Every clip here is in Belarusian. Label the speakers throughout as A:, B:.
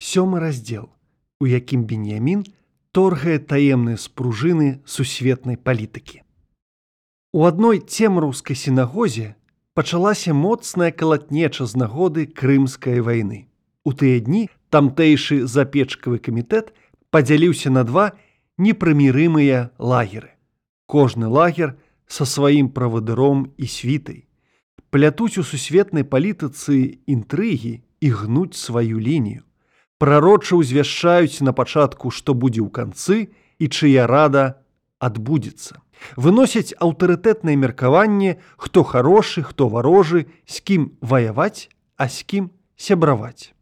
A: сёмы раздзел, у якім Беньямін торгае таемныя спружыны сусветнай палітыкі. У адной цемраўскай сінагозе пачалася моцная калатнеча з нагоды крымскай вайны. У тыя дні тамтэйшы запечкавы камітэт падзяліўся на два непрымірымыя лагеры. Кожны лагер са сваім правадыром і світай. Плятуць у сусветнай палітыцы інтрыгі і гнуць сваю лінію прароча ўзвяшчаюць на пачатку, што будзе ў канцы і чыя рада адбудзецца. Выносяць аўтарытэтнае меркаванне, хто харошы, хто варожы, з кім ваяваць, а з кім сябраваць.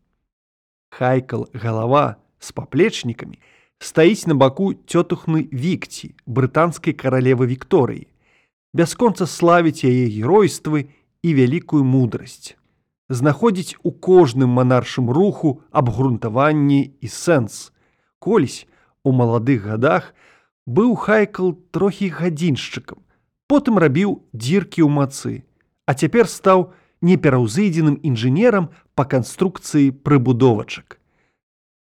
A: Хайкал галава з паплечнікамі стаіць на баку цётухны вікці брытанскай каралевы Вікторыі. Бясконца славіць яе геройствы і вялікую мудрасць знаходзіць у кожным манаршым руху абгрунтаванні і сэнс. Колісь у маладых гадах быў хайкл трохі гадзіншчыкам, потым рабіў дзіркі ў мацы, а цяпер стаў непераўзыдзеным інжынерам па канструкцыі прыбудовачак.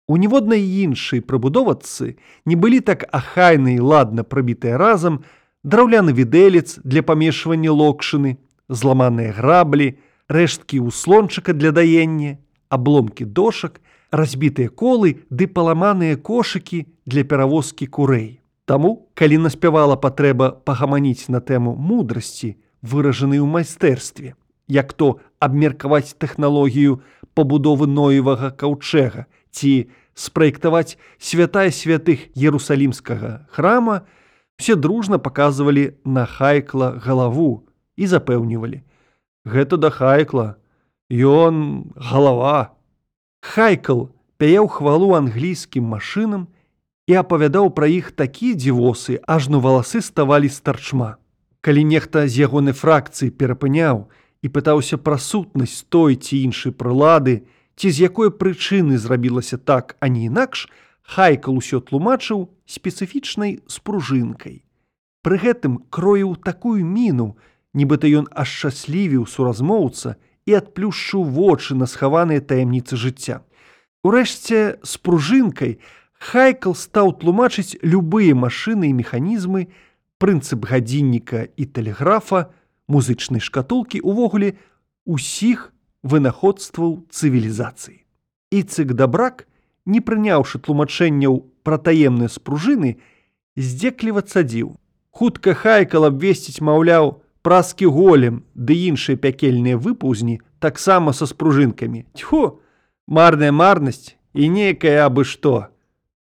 A: У ніводнай іншай прыбудовацы не былі так ахайна і ладна прабітыя разам драўляны відэлец для памешвання локшыны, зламаныя граблі, рэшткі ўслончыка для даення, абломкі дошак, разбітыя колы ды паламаныя кошыкі для перавозкі курэй. Таму, калі наспявала патрэба пагаманіць на тэму мудрасці, выражаны ў майстэрстве, як то абмеркаваць тэхналогію пабудовы ноевага каўчэга ці спраектаваць святая святых ерусалімскага храма, все дружна паказвалі на хайкла галаву і запэўнівалі: Гэта да хайкла. Ён галава. Хайкл пяяў хвалу англійскім машынам і апавядаў пра іх такія дзівосы, ажно валасы ставалі старчма. Калі нехта з ягонай фракцыі перапыняў і пытаўся пра сутнасць той ці іншай прылады, ці з якой прычыны зрабілася так, а не інакш, Хайкл усё тлумачыў спецыфічнай спружынкай. Пры гэтым кроіў такую міну, нібыта ён ашчаслівіў суразмоўца і адплюшчыў вочы на схаваныя таямніцы жыцця. Урэшце з пружынкай Хайкл стаў тлумачыць любыя машыны і механізмы, прынцып гадзінніка і тэлеграфа, музычнай шкатулкі увогуле усіх вынаходстваў цывілізацыі. Іцык дабрак, не прыняўшы тлумачэнняў пра таемныя спружыны, здзекліва цадзіў. Хутка хайкал абвесціць, маўляў, праскі голем ды іншыя пякельныя выпаўзні таксама са спружынкамі. Тьху марная марнасць і нейкая абы што.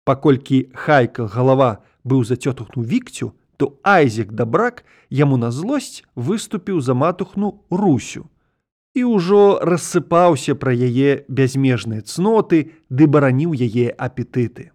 A: Паколькі хайка галава быў зацётухну вікцю то айзек дабрак яму на злосць выступіў за матухну русю. І ўжо рассыпаўся пра яе бязмежныя цноты ды бараніў яе апетыты.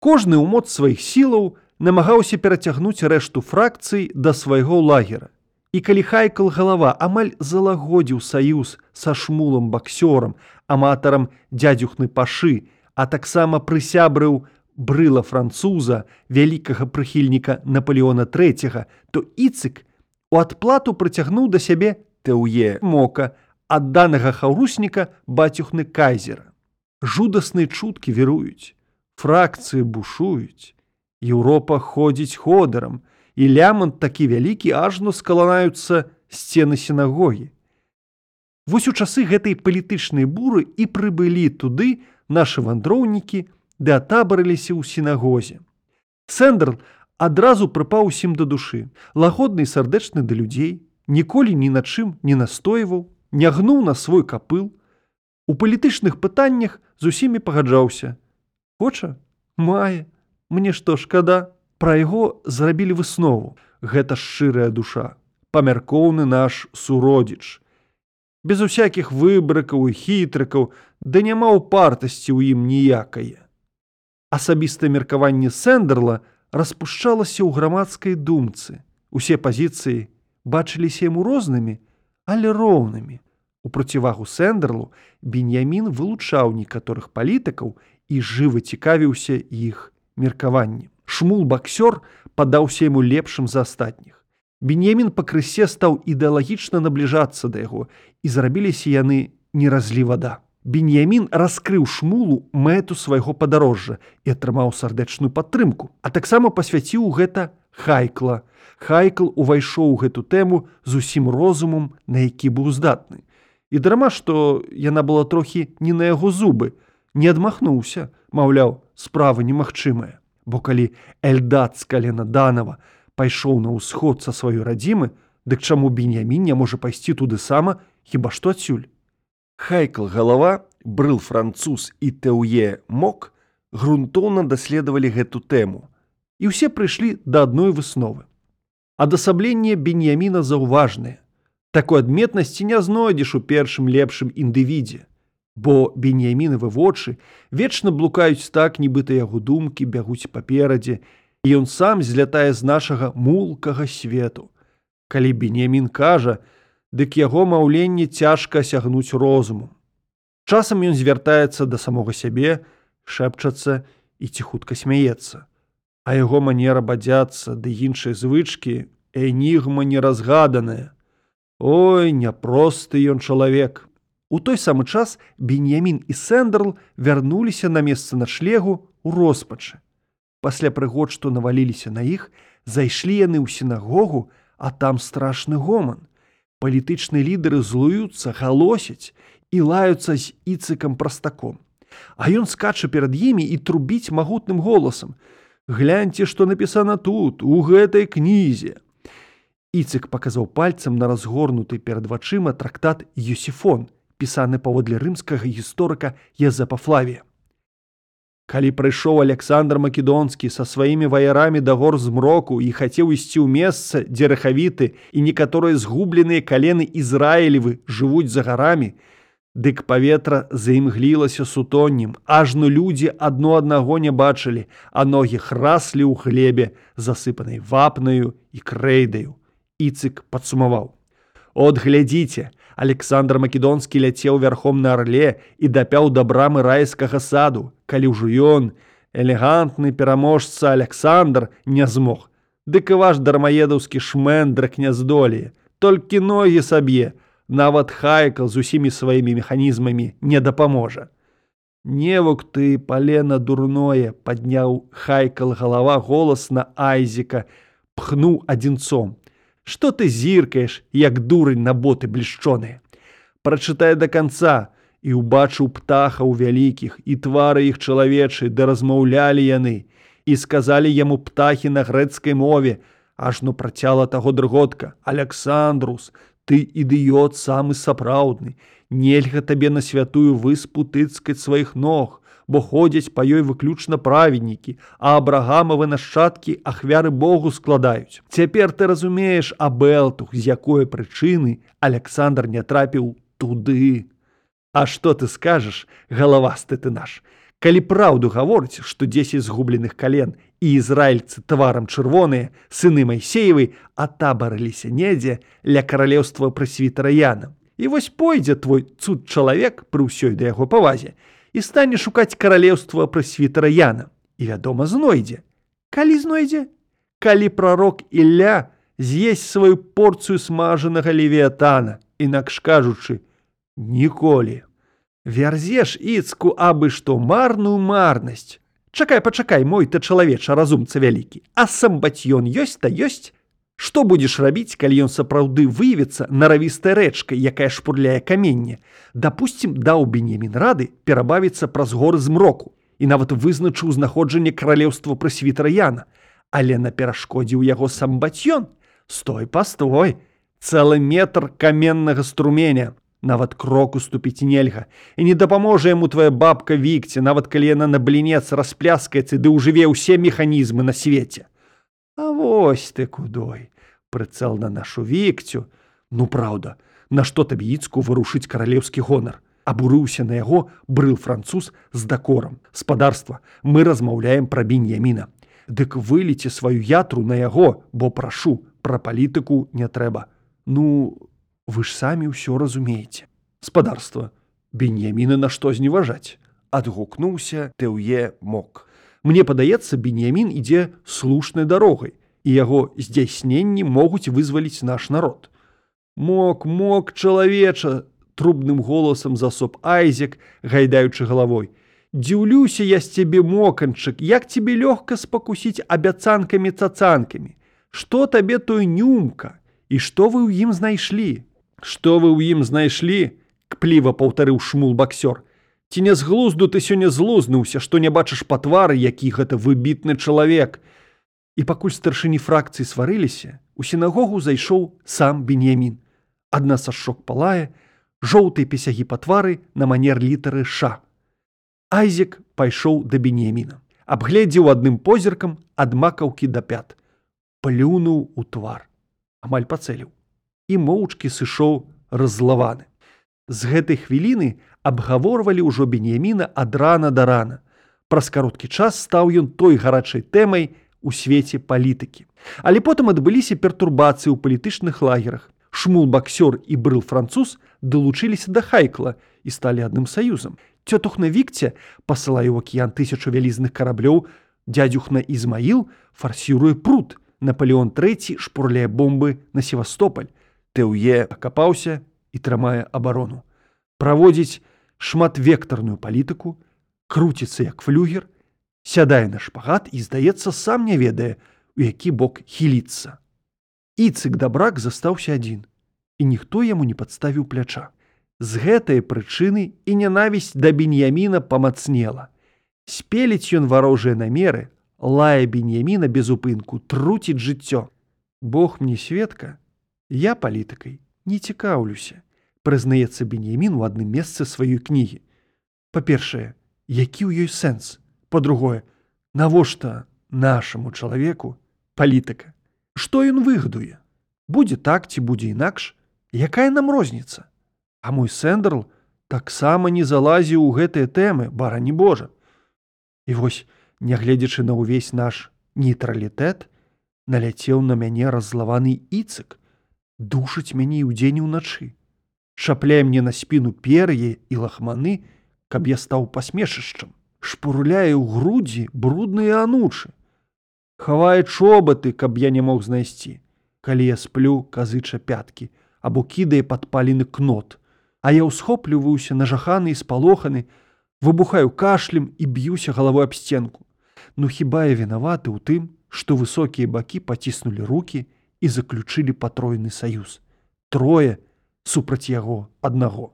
A: Кожны ў моц сваіх сілаў намагаўся перацягнуць рэшту фракцый да свайго лагера І калі хайкал галава амаль залагодзіў саюз са шмулам баксёрам, аматарам дядзюхны пашы, а таксама прысябрыў брыла француза, вялікага прыхільніка Наполеона III, то іцык у адплату прыцягнуў да сябе тэуе мока, адданага хаўрусніка бацюхны кайзера. Жудасныя чуткі віруюць, фракцыі бушуюць. Еўропа ходзіць ходырам, і лямант такі вялікі ажно скаланаюцца сцены сінагогі. Вось у часы гэтай палітычнай буры і прыбылі туды нашы вандроўнікі ды атабарыліся ў сінагозе. Сэндр адразу прыпаў усім да душы, лагодны і сардэчны да людзей, ніколі ні на чым не настойваў, не гнуў на свой капыл. У палітычных пытаннях з усімі пагаджаўся. Хоча, мае, мне што шкада, Пра яго зрабілі выснову. Гэта шчырая душа, памяркоўны наш суродзіч. Без усякіх выбракаў і хітрыкаў, да няма ўпартасці ў ім ніякае. Асабістае меркаванне Сэндерла распушчалася ў грамадскай думцы. Усе пазіцыі бачыліся яму рознымі, але роўнымі. У процівагу Сэндерлу Беньямін вылучаў некаторых палітыкаў і жыва цікавіўся іх меркаваннем шмул баксёр падаўся яму лепшым за астатніх. Бенемін пакрысе стаў ідэалагічна набліжацца да яго і зрабіліся яны не разлі вада. Беньямін раскрыў шмулу мэту свайго падарожжа і атрымаў сардэчную падтрымку, а таксама пасвяціў гэта хайкла. Хайкл увайшоў у гэту тэму з усім розумам, на які быў здатны. І драма, што яна была трохі не на яго зубы, не адмахнуўся, маўляў, справа немагчымая. Бо калі Эльдат з калена Данова пайшоў на ўсход са сваёй радзімы, дык чаму беньямін не можа пайсці туды сама, хіба што адсюль. Хайкл галава, брыл француз і Тэуе мок грунтоўна даследавалі гэту тэму. І ўсе прыйшлі да адной высновы. Адасабленне беньяміна заўважнае. Такой адметнасці не знойдзеш у першым лепшым індывідзе. Бо беньямінавы вочы вечна блукаюць так, нібыта яго думкі бягуць паперадзе, і ён сам злятае з нашага мулкага свету. Калі беньямін кажа, дык яго маўленне цяжка асягнуць розуму. Часам ён звяртаецца да самога сябе, шэпчацца і ці хутка смяецца. А яго манера бадзяцца ды іншыя звычкі энігма неразгаданая. Ой, няпросты ён чалавек. У той самы час Беньямін і Сэндерл вярнуліся на месца на шлегу ў роспачы. Пасля прыгод, што наваліліся на іх, зайшлі яны ў сінагогу, а там страшны гоман. Палітычныя лідары злуюцца, галосяць і лаюцца з іцыкам прастаком. А ён скача перад імі і трубіць магутным голасам. Гляньце, што напісана тут, у гэтай кнізе. Іцык паказаў пальцам на разгорнуты перад вачыма трактат Юсіфон, пісаны паводле рымскага гісторыка Езапа Флавія. Калі прыйшоў Александр Македонскі са сваімі ваярамі да гор змроку і хацеў ісці ў месца, дзе рэхавіты і некаторыя згубленыя калены Ізраілевы жывуць за гарамі, Дык паветра заімглілася сутоннем, ажно людзі адно аднаго не бачылі, а ногі храслі ў хлебе, засыпанай вапнаю і крэйдаю. Іцык падсумаваў: От глядзіце, Александр Македонскі ляцеў вярхом на арле і дапяў да брамы райскага саду, калі ўжо ён, элегантны пераможца Александр не змог. Дык і ваш дармаедаўскі шмэндрак не здолее, толькі ногі саб'е, нават хайкал з усімі сваімі механізмамі не дапаможа. Невук ты палена дурное падняў хайкал галава голас на айзіка, пхнуў адзінцом. Што ты зіркаеш, як дурань на боты блішчоныя. Прачытай да канца і ўбачыў птахаў вялікіх і твары іх чалавечы, да размаўлялі яны і сказалі яму птахі на грэцкай мове, ажно працяла таго дрготка, Александрус, ты ідыёт самы сапраўдны, Нельга табе на святую выспу тыцкаць сваіх ног, бо ходзяць па ёй выключна праведнікі, а абрагамавы нашчадкі ахвяры Богу складаюць. Цяпер ты разумееш абэлтух, з якой прычыны Александр не трапіў туды. А што ты скажаш, галавасты ты наш. Калі праўду гаворыць, што 10 згубленых кален і ізраільцы тварам чырвоныя, сыны Майсеевы атабарыліся недзе ля каралеўства прысвітара Яна. І вось пойдзе твой цуд чалавек пры ўсёй да яго павазе і стане шукаць каралеўства прысвітара Яна і вядома знойдзе. Калі знойдзе, калі прарок Ілля з'есць сваю порцыю смажанага левіятана, інакш кажучы, ніколі. Вярзеш іцку абы што марную марнасць. Чакай, пачакай мой ты чалавеча разумца вялікі, а самбацьён ёсць та ёсць, Што будзеш рабіць, калі ён сапраўды выявіцца наравістай рэчкай, якая шпурляе каменне. Дапусцім, даў бенемін рады перабавіцца праз горы змроку і нават вызначыў знаходжанне каралеўства прысвітара Яна, але на перашкодзіў яго сам бацьён. Стой пастой, цэлы метр каменнага струменя. Нават кроку ступіць нельга. І не дапаможа яму твая бабка вікце, нават калі яна на блінец распляскаецца ды ўжыве ўсе механізмы на свеце. А вось ты кудой, прыцэл на нашу вікцю. Ну праўда, нашто табе іцку вырушыць каралеўскі гонар. Абурыўся на яго брыл француз з дакорам. Спадарства, мы размаўляем пра беньяміна. Дык вылеце сваю ятру на яго, бо прашу, пра палітыку не трэба. Ну, вы ж самі ўсё разумееце. Спадарства, беньяміна нашто зневажаць. Адгукнуўся Тэўе мок. Мне падаецца, беньямін ідзе слушнай дарогай, і яго здзяйсненні могуць вызваліць наш народ. Мок, мок, чалавеча, трубным голасам засоб айзек, гайдаючы галавой. Дзіўлюся я з цябе моканчык, як тебе лёгка спакусіць абяцанкамі цацанкамі. Што табе той нюмка і што вы ў ім знайшлі? Што вы ў ім знайшлі? кпліва паўтарыў шмул баксёр. Ці не з глузду ты сёння злузнуўся, што не бачыш па твары, які гэта выбітны чалавек. І пакуль старшыні фракцыі сварыліся, у сінагогу зайшоў сам бенемін. Адна са шок палае, жоўтыя песягі па твары на манер літары ша. Айзек пайшоў да бенеміна, абгледзеў адным позіркам ад макаўкі да пят. Плюнуў у твар, амаль пацэліў і моўчкі сышоў раззлаваны. З гэтай хвіліны абгаворвалі ўжо бенеміна ад рана да рана. Праз кароткі час стаў ён той гарачай тэмай у свеце палітыкі. Але потым адбыліся пертурбацыі ў палітычных лагерах. Шмул баксёр і брыл француз далучыліся да хайкла і сталі адным саюзам. Цётух на вікце пасылае ў акіян тысячу вялізных караблёў, дядзюхна Ізмаіл фарсіруе пруд. Наполеон III шпурляе бомбы на Севастополь. Тэўе акапаўся і трымае абарону. Праводзіць шматвектарную палітыку, круціцца як флюгер, сядае на шпагат і, здаецца, сам не ведае, у які бок хіліцца. Іцык дабрак застаўся адзін, і ніхто яму не падставіў пляча. З гэтай прычыны і нянавісць да беньяміна памацнела. Спеліць ён варожыя намеры, лае беньяміна без упынку, труціць жыццё. Бог мне сведка, я палітыкай не цікаўлюся, прызнаецца беньямін у адным месцы сваёй кнігі. Па-першае, які ў ёй сэнс, па-другое, навошта нашаму чалавеку палітыка, Што ён выгадуе? Будзе так ці будзе інакш, якая нам розніца? А мой сэндерл таксама не залазіў у гэтыя тэмы, барані Божа. І вось, нягледзячы на ўвесь наш нейтралітэт, наляцеў на мяне раззлаваны іцык, душыць мяне ўдзень уначы. Шапляе мне на спіну пер'е і лахманы, каб я стаў пасмешышчам, шпурляе ў грудзі брудныя анучы. Хавае чобаты, каб я не мог знайсці. Калі я сплю казыча пяткі, або кідае падпалены кнот, А я ўсхопліваюся нажаханы і спалоханы, выбухаю кашлем і б'юся галавой аб сценку. Ну хіба я вінаваты ў тым, што высокія бакі паціснулі руки і заключылі патройны саюз. Трое супраць яго аднаго.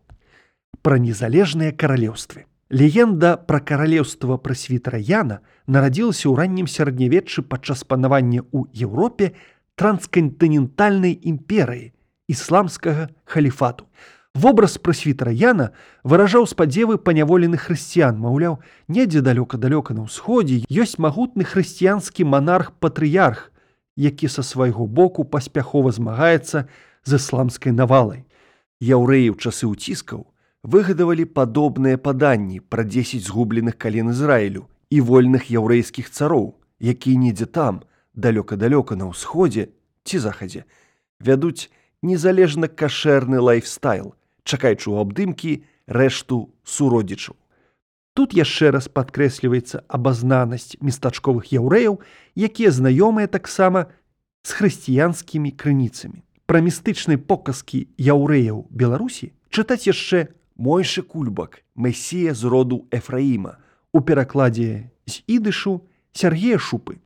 A: Пра незалежныя каралеўствы. Легенда пра каралеўства прасвітра Яна нарадзілася ў раннім сярэднявеччы падчас панавання ў Еўропе транскантынентальнай імперыі ісламскага халіфату. Вобраз прасвітра Яна выражаў спадзевы паняволеных хрысціян, маўляў, недзе далёка-далёка на ўсходзе ёсць магутны хрысціянскі манарх-патрыярх, які са свайго боку паспяхова змагаецца з ісламскай навалай. Яўрэі ў часы ўціскаў выгадавалі падобныя паданні пра 10 згубленых кален Ізраілю і вольных яўрэйскіх цароў, якія недзе там, далёка-далёка на ўсходзе ці захадзе, вядуць незалежна кашэрны лайфстайл, чакаючы ў абдымкі рэшту суродзічаў. Тут яшчэ раз падкрэсліваецца абазнанасць местачковых яўрэяў, якія знаёмыя таксама з хрысціянскімі крыніцамі. Пра містычнай показкі яўрэяў Беларусі чытаць яшчэ Мойшы кульбак, Месія з роду Эфраіма, у перакладзе з ідышу Сергея Шупы.